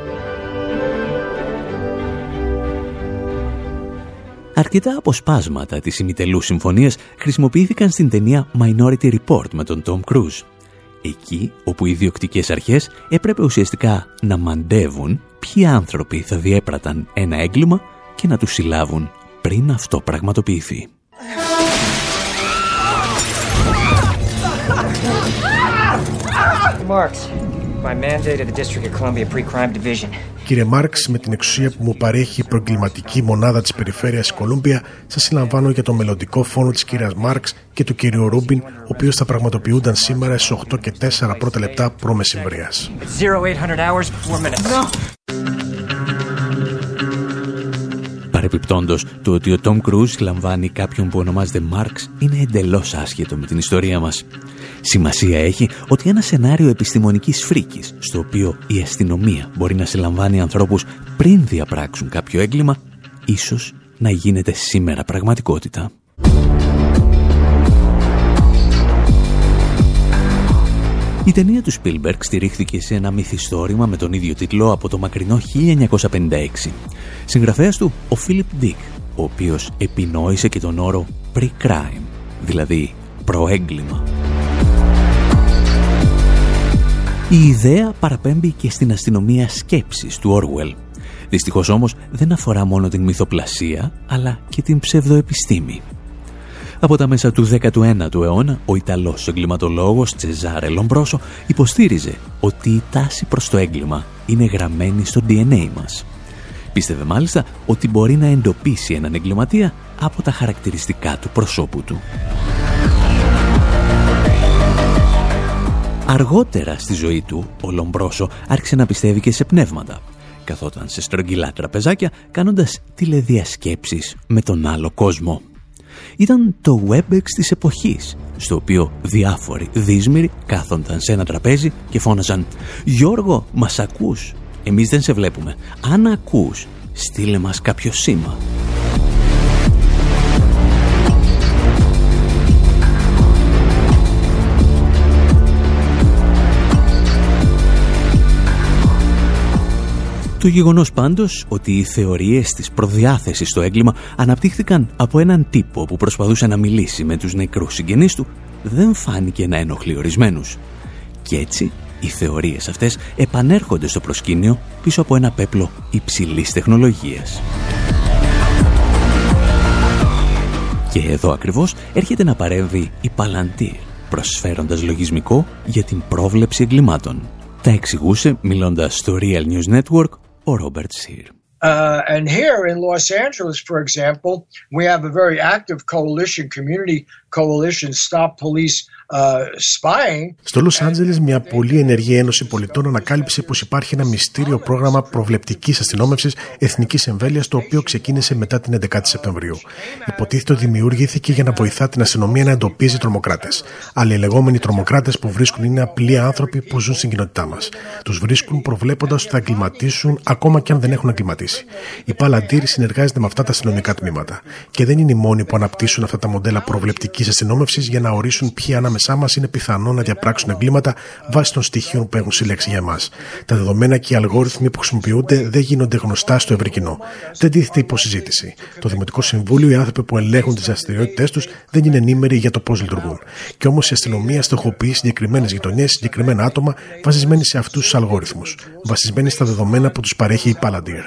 Αρκετά αποσπάσματα της ημιτελού συμφωνίας χρησιμοποιήθηκαν στην ταινία Minority Report με τον Tom Cruise. Εκεί όπου οι διοκτικές αρχές έπρεπε ουσιαστικά να μαντεύουν ποιοι άνθρωποι θα διέπραταν ένα έγκλημα και να τους συλλάβουν πριν αυτό πραγματοποιηθεί. My mandate of the District of Columbia Pre-Crime Division. Κύριε Μάρξ, με την εξουσία που μου παρέχει η προκληματική μονάδα της περιφέρειας Κολούμπια, σας συλλαμβάνω για το μελλοντικό φόνο της κυρίας Μάρξ και του κυρίου Ρούμπιν, ο οποίος θα πραγματοποιούνταν σήμερα στις 8 και 4 πρώτα λεπτά προμεσημβρίας. Παρεπιπτόντως, το ότι ο Τόμ Κρούζ λαμβάνει κάποιον που ονομάζεται Μάρξ είναι εντελώς άσχετο με την ιστορία μας. Σημασία έχει ότι ένα σενάριο επιστημονικής φρίκης, στο οποίο η αστυνομία μπορεί να συλλαμβάνει ανθρώπους πριν διαπράξουν κάποιο έγκλημα, ίσως να γίνεται σήμερα πραγματικότητα. Η ταινία του Spielberg στηρίχθηκε σε ένα μυθιστόρημα με τον ίδιο τίτλο από το μακρινό 1956. Συγγραφέας του ο Philip Dick, ο οποίος επινόησε και τον όρο pre-crime, δηλαδή προέγκλημα. Η ιδέα παραπέμπει και στην αστυνομία σκέψης του Orwell. Δυστυχώς όμως δεν αφορά μόνο την μυθοπλασία, αλλά και την ψευδοεπιστήμη. Από τα μέσα του 19ου αιώνα, ο Ιταλός εγκληματολόγος Τσεζάρε Λομπρόσο υποστήριζε ότι η τάση προς το έγκλημα είναι γραμμένη στο DNA μας. Πίστευε μάλιστα ότι μπορεί να εντοπίσει έναν εγκληματία από τα χαρακτηριστικά του προσώπου του. Αργότερα στη ζωή του, ο Λομπρόσο άρχισε να πιστεύει και σε πνεύματα. Καθόταν σε στρογγυλά τραπεζάκια κάνοντας τηλεδιασκέψεις με τον άλλο κόσμο. Ήταν το WebEx της εποχής, στο οποίο διάφοροι δύσμυροι κάθονταν σε ένα τραπέζι και φώναζαν «Γιώργο, μας ακούς; Εμείς δεν σε βλέπουμε. Αν ακούς, στείλε μας κάποιο σήμα». Το γεγονός πάντως ότι οι θεωρίες της προδιάθεσης στο έγκλημα αναπτύχθηκαν από έναν τύπο που προσπαθούσε να μιλήσει με τους νεκρούς συγγενείς του δεν φάνηκε να ενοχλεί ορισμένους. Και έτσι οι θεωρίες αυτές επανέρχονται στο προσκήνιο πίσω από ένα πέπλο υψηλής τεχνολογίας. Και εδώ ακριβώς έρχεται να παρέμβει η Palantir, προσφέροντας λογισμικό για την πρόβλεψη εγκλημάτων. Τα εξηγούσε μιλώντας στο Real News Network or Robert Uh, and here in Los Angeles, for example, we have a very active coalition, community coalition, Stop Police Στο Λος Άντζελες μια πολύ ενεργή ένωση πολιτών ανακάλυψε πως υπάρχει ένα μυστήριο πρόγραμμα προβλεπτικής αστυνόμευσης εθνικής εμβέλειας το οποίο ξεκίνησε μετά την 11η Σεπτεμβρίου. Υποτίθεται ότι δημιουργήθηκε για να βοηθά την αστυνομία να εντοπίζει τρομοκράτες. Αλλά οι λεγόμενοι τρομοκράτες που βρίσκουν είναι απλοί άνθρωποι που ζουν στην κοινότητά μας. Τους βρίσκουν προβλέποντας ότι θα εγκληματίσουν ακόμα και αν δεν έχουν εγκληματίσει. Η Παλαντήρη συνεργάζεται με αυτά τα αστυνομικά τμήματα. Και δεν είναι οι μόνοι που αναπτύσσουν αυτά τα μοντέλα προβλεπτικής αστυνόμευσης για να ορίσουν ποιοι ανάμεσά μας είναι πιθανό να διαπράξουν εγκλήματα βάσει των στοιχείων που έχουν συλλέξει για εμάς. Τα δεδομένα και οι αλγόριθμοι που χρησιμοποιούνται δεν γίνονται γνωστά στο ευρύ κοινό. Δεν τίθεται υποσυζήτηση. Το Δημοτικό Συμβούλιο, οι άνθρωποι που ελέγχουν τις δραστηριότητέ τους, δεν είναι ενήμεροι για το πώς λειτουργούν. Και όμως η αστυνομία στοχοποιεί συγκεκριμένες γειτονιές, συγκεκριμένα άτομα, βασισμένοι σε αυτούς τους αλγόριθμους. Βασισμένοι στα δεδομένα που τους παρέχει η Palantir.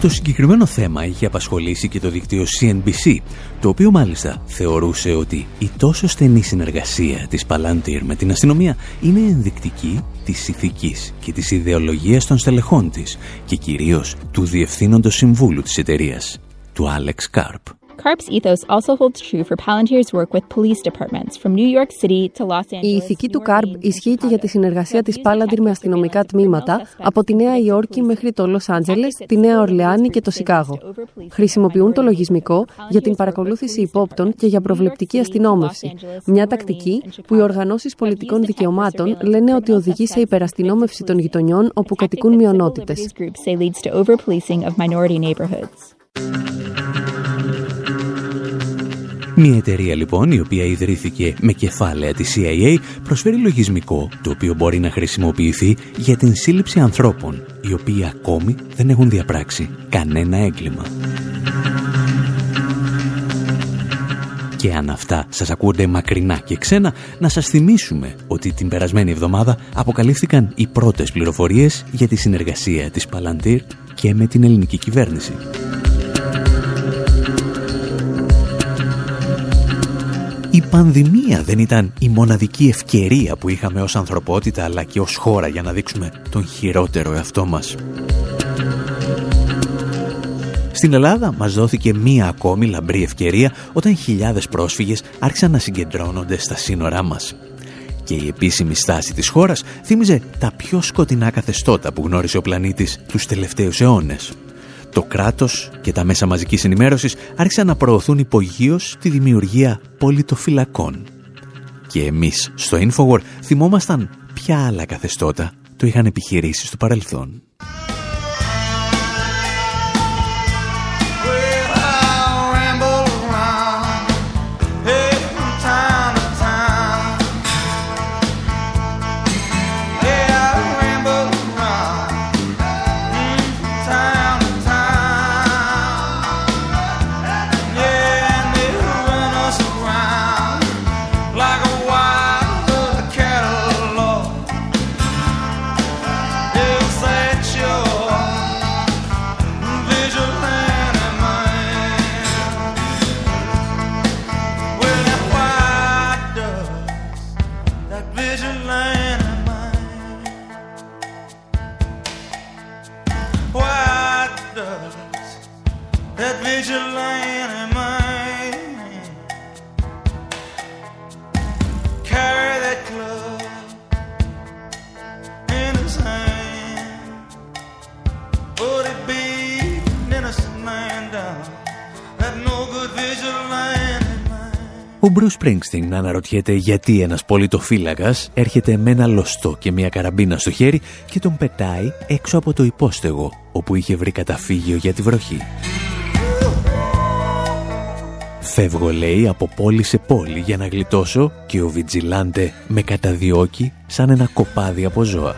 Το συγκεκριμένο θέμα είχε απασχολήσει και το δίκτυο CNBC, το οποίο μάλιστα θεωρούσε ότι η τόσο στενή συνεργασία της Palantir με την αστυνομία είναι ενδεικτική της ηθικής και της ιδεολογίας των στελεχών της και κυρίως του Διευθύνοντος Συμβούλου της εταιρείας, του Alex Karp. Karp's ethos also holds true for Palantir's work with police departments from New York City to Los Angeles. Η ηθική του Karp ισχύει και για τη συνεργασία της Palantir με αστυνομικά τμήματα από τη Νέα Υόρκη μέχρι το Λος Άντζελες, τη Νέα Ορλεάνη και το Σικάγο. Χρησιμοποιούν το λογισμικό για την παρακολούθηση υπόπτων και για προβλεπτική αστυνόμευση. Μια τακτική που οι οργανώσεις πολιτικών δικαιωμάτων λένε ότι οδηγεί σε υπεραστυνόμευση των γειτονιών όπου κατοικούν μειονότητες. Μια εταιρεία λοιπόν η οποία ιδρύθηκε με κεφάλαια της CIA προσφέρει λογισμικό το οποίο μπορεί να χρησιμοποιηθεί για την σύλληψη ανθρώπων οι οποίοι ακόμη δεν έχουν διαπράξει κανένα έγκλημα. Και αν αυτά σας ακούγονται μακρινά και ξένα, να σας θυμίσουμε ότι την περασμένη εβδομάδα αποκαλύφθηκαν οι πρώτες πληροφορίες για τη συνεργασία της Palantir και με την ελληνική κυβέρνηση. Η πανδημία δεν ήταν η μοναδική ευκαιρία που είχαμε ως ανθρωπότητα αλλά και ως χώρα για να δείξουμε τον χειρότερο εαυτό μας. Στην Ελλάδα μας δόθηκε μία ακόμη λαμπρή ευκαιρία όταν χιλιάδες πρόσφυγες άρχισαν να συγκεντρώνονται στα σύνορά μας. Και η επίσημη στάση της χώρας θύμιζε τα πιο σκοτεινά καθεστώτα που γνώρισε ο πλανήτης τους τελευταίους αιώνες το κράτος και τα μέσα μαζικής ενημέρωσης άρχισαν να προωθούν υπογείως τη δημιουργία πολιτοφυλακών. Και εμείς στο Infowar θυμόμασταν ποια άλλα καθεστώτα το είχαν επιχειρήσει στο παρελθόν. Ο Μπρου Springsteen αναρωτιέται γιατί ένας πολιτοφύλακας έρχεται με ένα λωστό και μια καραμπίνα στο χέρι και τον πετάει έξω από το υπόστεγο όπου είχε βρει καταφύγιο για τη βροχή. Φεύγω λέει από πόλη σε πόλη για να γλιτώσω και ο Βιτζιλάντε με καταδιώκει σαν ένα κοπάδι από ζώα.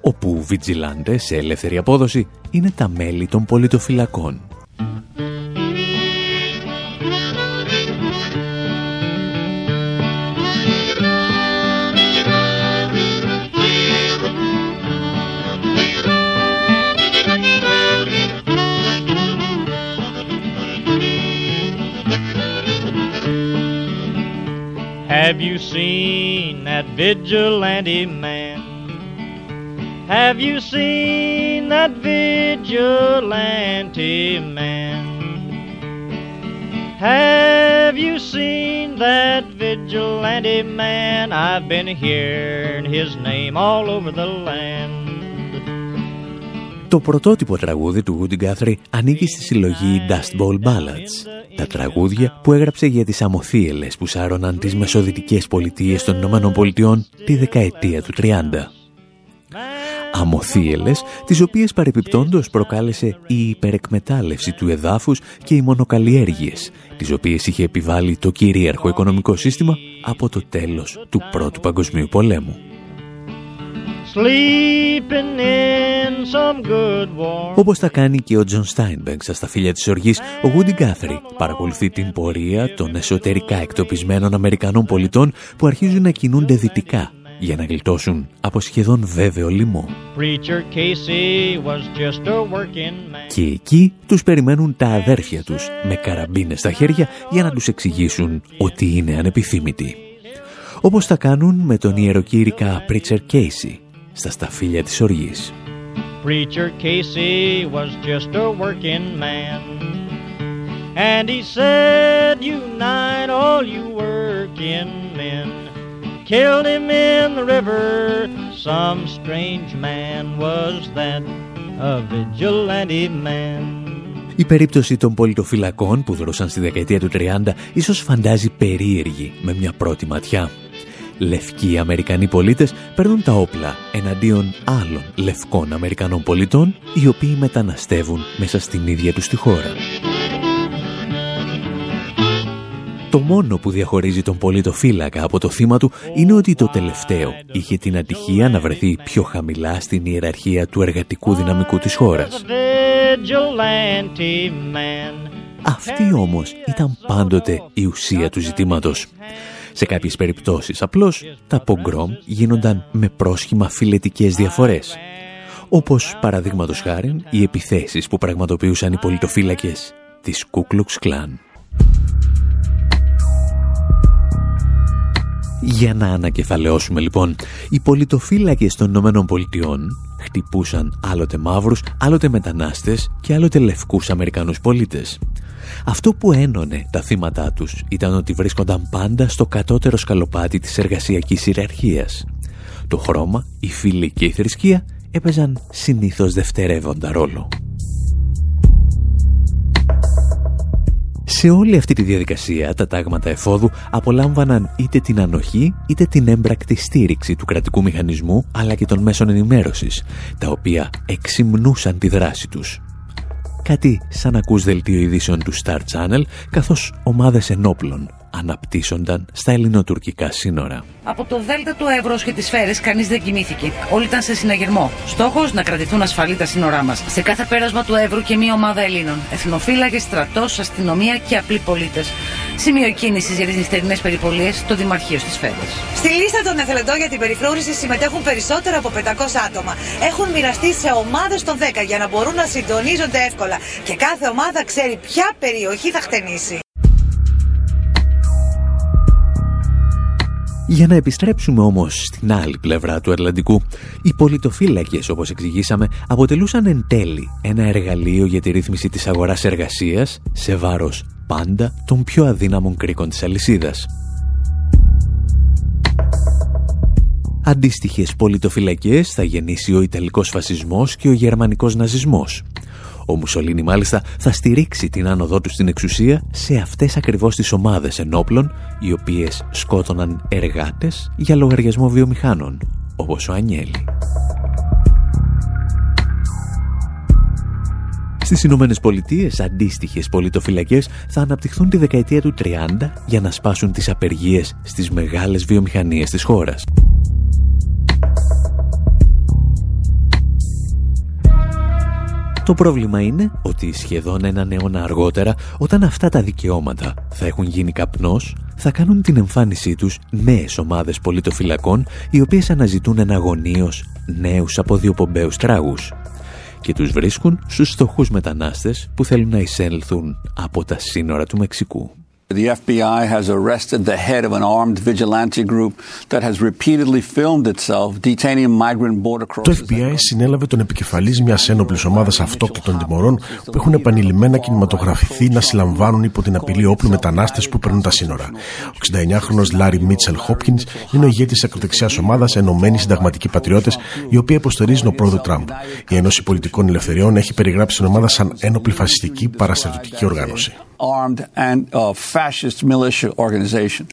Όπου Βιτζιλάντε σε ελεύθερη απόδοση είναι τα μέλη των πολιτοφυλακών Have you seen that vigilante man? Have you seen that vigilante man? Have you seen that vigilante man? I've been hearing his name all over the land. Το πρωτότυπο τραγούδι του Woody Guthrie ανήκει στη συλλογή Dust Bowl Ballads, τα τραγούδια που έγραψε για τις αμοθίελες που σάρωναν τις μεσοδυτικές πολιτείες των Ηνωμένων Πολιτειών τη δεκαετία του 30. Αμοθίελες, τις οποίες παρεπιπτόντως προκάλεσε η υπερεκμετάλλευση του εδάφους και οι μονοκαλλιέργειες, τις οποίες είχε επιβάλει το κυρίαρχο οικονομικό σύστημα από το τέλος του Πρώτου Παγκοσμίου Πολέμου. Όπως θα κάνει και ο Τζον Στάινμπεκ στα Σταφύλια της Οργής, ο Γούντι Γκάθρι παρακολουθεί την πορεία των εσωτερικά εκτοπισμένων Αμερικανών πολιτών που αρχίζουν να κινούνται δυτικά για να γλιτώσουν από σχεδόν βέβαιο λοιμό. Και εκεί τους περιμένουν τα αδέρφια τους με καραμπίνες στα χέρια για να τους εξηγήσουν ότι είναι ανεπιθύμητοι. Όπως θα κάνουν με τον ιεροκήρυκα Preacher Casy στα σταφύλια της οργής. Preacher Casey was just a working man And he said unite all you working men Killed him in the river Some strange man was that A vigilante man η περίπτωση των πολιτοφυλακών που δρόσαν στη δεκαετία του 30 ίσως φαντάζει περίεργη με μια πρώτη ματιά λευκοί Αμερικανοί πολίτες παίρνουν τα όπλα εναντίον άλλων λευκών Αμερικανών πολιτών οι οποίοι μεταναστεύουν μέσα στην ίδια τους τη χώρα. Το μόνο που διαχωρίζει τον πολίτο φύλακα από το θύμα του είναι ότι το τελευταίο είχε την ατυχία να βρεθεί πιο χαμηλά στην ιεραρχία του εργατικού δυναμικού της χώρας. Αυτή όμως ήταν πάντοτε η ουσία του ζητήματος. Σε κάποιες περιπτώσεις απλώς τα πογκρόμ γίνονταν με πρόσχημα φιλετικές διαφορές. Όπως παραδείγματος χάρη οι επιθέσεις που πραγματοποιούσαν οι πολιτοφύλακες της Κούκλουξ Κλάν. Για να ανακεφαλαιώσουμε λοιπόν, οι πολιτοφύλακες των Ηνωμένων Πολιτειών χτυπούσαν άλλοτε μαύρους, άλλοτε μετανάστες και άλλοτε λευκούς Αμερικανούς πολίτες. Αυτό που ένωνε τα θύματα τους ήταν ότι βρίσκονταν πάντα στο κατώτερο σκαλοπάτι της εργασιακής ιεραρχίας. Το χρώμα, η φύλη και η θρησκεία έπαιζαν συνήθως δευτερεύοντα ρόλο. Σε όλη αυτή τη διαδικασία τα τάγματα εφόδου απολάμβαναν είτε την ανοχή είτε την έμπρακτη στήριξη του κρατικού μηχανισμού αλλά και των μέσων ενημέρωσης, τα οποία εξυμνούσαν τη δράση τους. Κάτι σαν ακούς δελτίο ειδήσεων του Star Channel, καθώς ομάδες ενόπλων αναπτύσσονταν στα ελληνοτουρκικά σύνορα. Από το Δέλτα του Εύρω και τις Φέρες κανείς δεν κοιμήθηκε. Όλοι ήταν σε συναγερμό. Στόχος να κρατηθούν ασφαλή τα σύνορά μας. Σε κάθε πέρασμα του Εύρου και μία ομάδα Ελλήνων. Εθνοφύλακες, στρατός, αστυνομία και απλοί πολίτες. Σημείο κίνηση για τις νυχτερινές περιπολίες στο Δημαρχείο στις Φέρες. Στη λίστα των εθελοντών για την περιφρούρηση συμμετέχουν περισσότερα από 500 άτομα. Έχουν μοιραστεί σε ομάδες των 10 για να μπορούν να συντονίζονται εύκολα. Και κάθε ομάδα ξέρει ποια περιοχή θα χτενίσει. Για να επιστρέψουμε όμως στην άλλη πλευρά του Ατλαντικού, οι πολιτοφύλακες, όπως εξηγήσαμε, αποτελούσαν εν τέλει ένα εργαλείο για τη ρύθμιση της αγοράς εργασίας σε βάρος πάντα των πιο αδύναμων κρίκων της αλυσίδας. Αντίστοιχες πολιτοφυλακές θα γεννήσει ο Ιταλικός φασισμός και ο Γερμανικός ναζισμός. Ο Μουσολίνη μάλιστα θα στηρίξει την άνοδό του στην εξουσία σε αυτές ακριβώς τις ομάδες ενόπλων οι οποίες σκότωναν εργάτες για λογαριασμό βιομηχάνων, όπως ο Ανιέλη. Στις Ηνωμένες Πολιτείες αντίστοιχες πολιτοφυλακές θα αναπτυχθούν τη δεκαετία του 30 για να σπάσουν τις απεργίες στις μεγάλες βιομηχανίες της χώρας. Το πρόβλημα είναι ότι σχεδόν έναν αιώνα αργότερα, όταν αυτά τα δικαιώματα θα έχουν γίνει καπνός, θα κάνουν την εμφάνισή τους νέες ομάδες πολιτοφυλακών, οι οποίες αναζητούν εναγωνίως νέους αποδιοπομπαίους τράγους και τους βρίσκουν στους στοχούς μετανάστες που θέλουν να εισέλθουν από τα σύνορα του Μεξικού. The FBI has arrested the head of an armed vigilante group that has repeatedly filmed itself detaining migrant border crossers. Το FBI συνέλαβε τον επικεφαλής μιας ένοπλης ομάδας αυτόκτητων τιμωρών που έχουν επανειλημμένα κινηματογραφηθεί να συλλαμβάνουν υπό την απειλή όπλου μετανάστες που περνούν τα σύνορα. Ο 69χρονος Λάρι Μίτσελ Χόπκινς είναι ο ηγέτης ακροδεξιάς ομάδας Ενωμένοι Συνταγματικοί Πατριώτες, η οποία υποστηρίζει τον πρόεδρο Τραμπ. Η Ένωση Πολιτικών Ελευθεριών έχει περιγράψει την ομάδα σαν ένοπλη φασιστική παραστατική οργάνωση. armed and uh, fascist militia organization.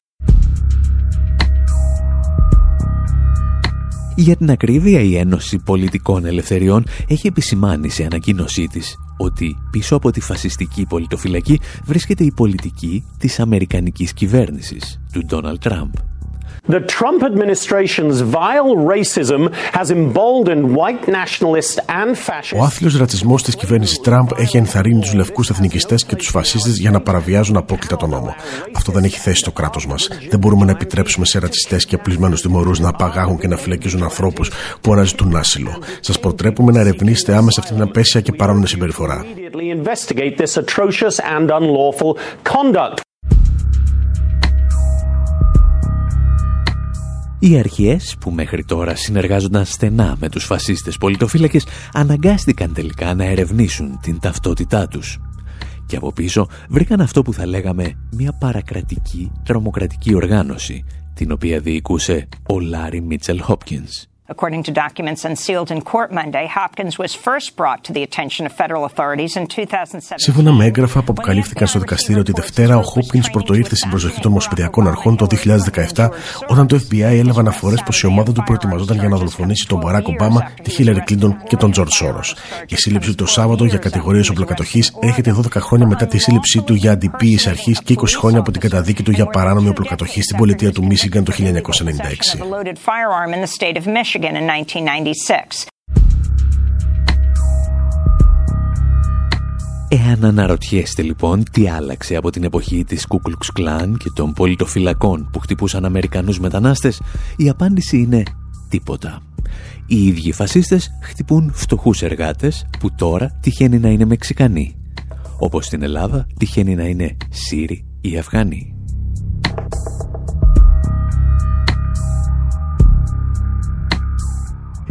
Για την ακρίβεια, η Ένωση Πολιτικών Ελευθεριών έχει επισημάνει σε ανακοίνωσή της ότι πίσω από τη φασιστική πολιτοφυλακή βρίσκεται η πολιτική της Αμερικανικής κυβέρνησης, του Ντόναλτ Τραμπ. The Trump administration's vile racism has emboldened white nationalists and fascists. Ο άθλιος ρατσισμός της κυβέρνησης Τραμπ έχει ενθαρρύνει τους λευκούς εθνικιστές και τους φασίστες για να παραβιάζουν απόκλητα τον νόμο. Αυτό δεν έχει θέση στο κράτος μας. Δεν μπορούμε να επιτρέψουμε σε ρατσιστές και απλισμένους τιμωρούς να απαγάγουν και να φυλακίζουν ανθρώπους που αναζητούν άσυλο. Σας προτρέπουμε να ερευνήσετε άμεσα αυτή την απέσια και παράνομη συμπεριφορά. Immediately investigate this atrocious and unlawful conduct. Οι αρχές που μέχρι τώρα συνεργάζονταν στενά με τους φασίστες πολιτοφύλακες αναγκάστηκαν τελικά να ερευνήσουν την ταυτότητά τους. Και από πίσω βρήκαν αυτό που θα λέγαμε μια παρακρατική τρομοκρατική οργάνωση, την οποία διοικούσε ο Λάρι Μίτσελ Χόπκινς. According to documents unsealed in court Monday, Hopkins was first brought to the attention of federal authorities in 2007. Σύμφωνα με έγγραφα που αποκαλύφθηκαν στο δικαστήριο τη Δευτέρα, ο Χόπκινς πρωτοήρθε στην προσοχή των Ομοσπονδιακών Αρχών το 2017, όταν το FBI έλαβε αναφορές πως η ομάδα του προετοιμαζόταν για να δολοφονήσει τον Μπαράκ Ομπάμα, τη Χίλαρι Κλίντον και τον Τζορτζ Σόρος. Η σύλληψή του το Σάββατο για κατηγορίες οπλοκατοχής έρχεται 12 χρόνια μετά τη σύλληψή του για αντιποίηση αρχής και 20 χρόνια από την καταδίκη του για παράνομη οπλοκατοχή στην πολιτεία του Μίσιγκαν το 1996. Of a loaded firearm in the state of Michigan in 1996. Εάν αναρωτιέστε λοιπόν τι άλλαξε από την εποχή της Ku Klux Klan και των πολιτοφυλακών που χτυπούσαν Αμερικανούς μετανάστες, η απάντηση είναι τίποτα. Οι ίδιοι φασίστες χτυπούν φτωχούς εργάτες που τώρα τυχαίνει να είναι Μεξικανοί. Όπως στην Ελλάδα τυχαίνει να είναι Σύριοι ή Αφγανοί.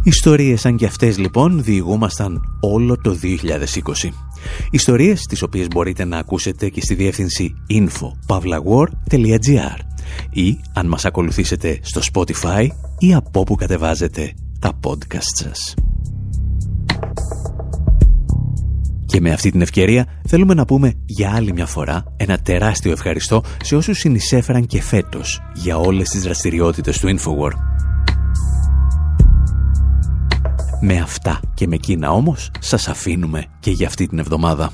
Ιστορίες σαν και αυτές λοιπόν διηγούμασταν όλο το 2020. Ιστορίες τις οποίες μπορείτε να ακούσετε και στη διεύθυνση info.pavlawar.gr ή αν μας ακολουθήσετε στο Spotify ή από όπου κατεβάζετε τα podcast σας. Και με αυτή την ευκαιρία θέλουμε να πούμε για άλλη μια φορά ένα τεράστιο ευχαριστώ σε όσους συνεισέφεραν και φέτος για όλες τις δραστηριότητες του Infowar. Με αυτά και με εκείνα όμως σας αφήνουμε και για αυτή την εβδομάδα.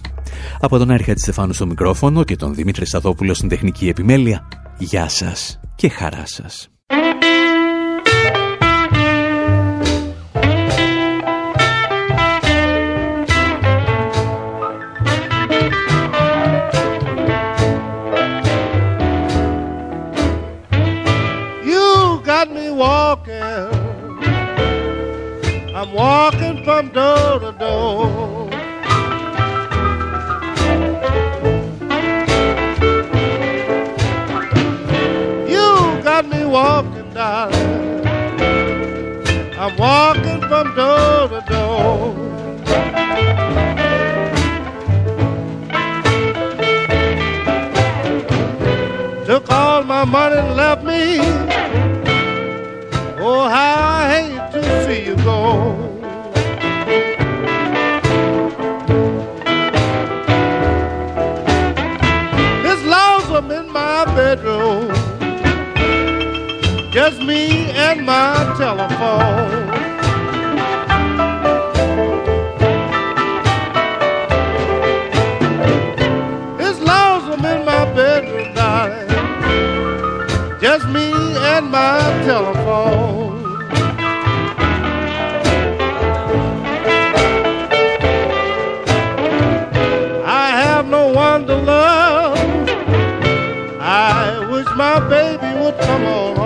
Από τον Άρχα Στεφάνου στο μικρόφωνο και τον Δημήτρη Σταδόπουλο στην τεχνική επιμέλεια, γεια σας και χαρά σας. no one to love. I wish my baby would come home.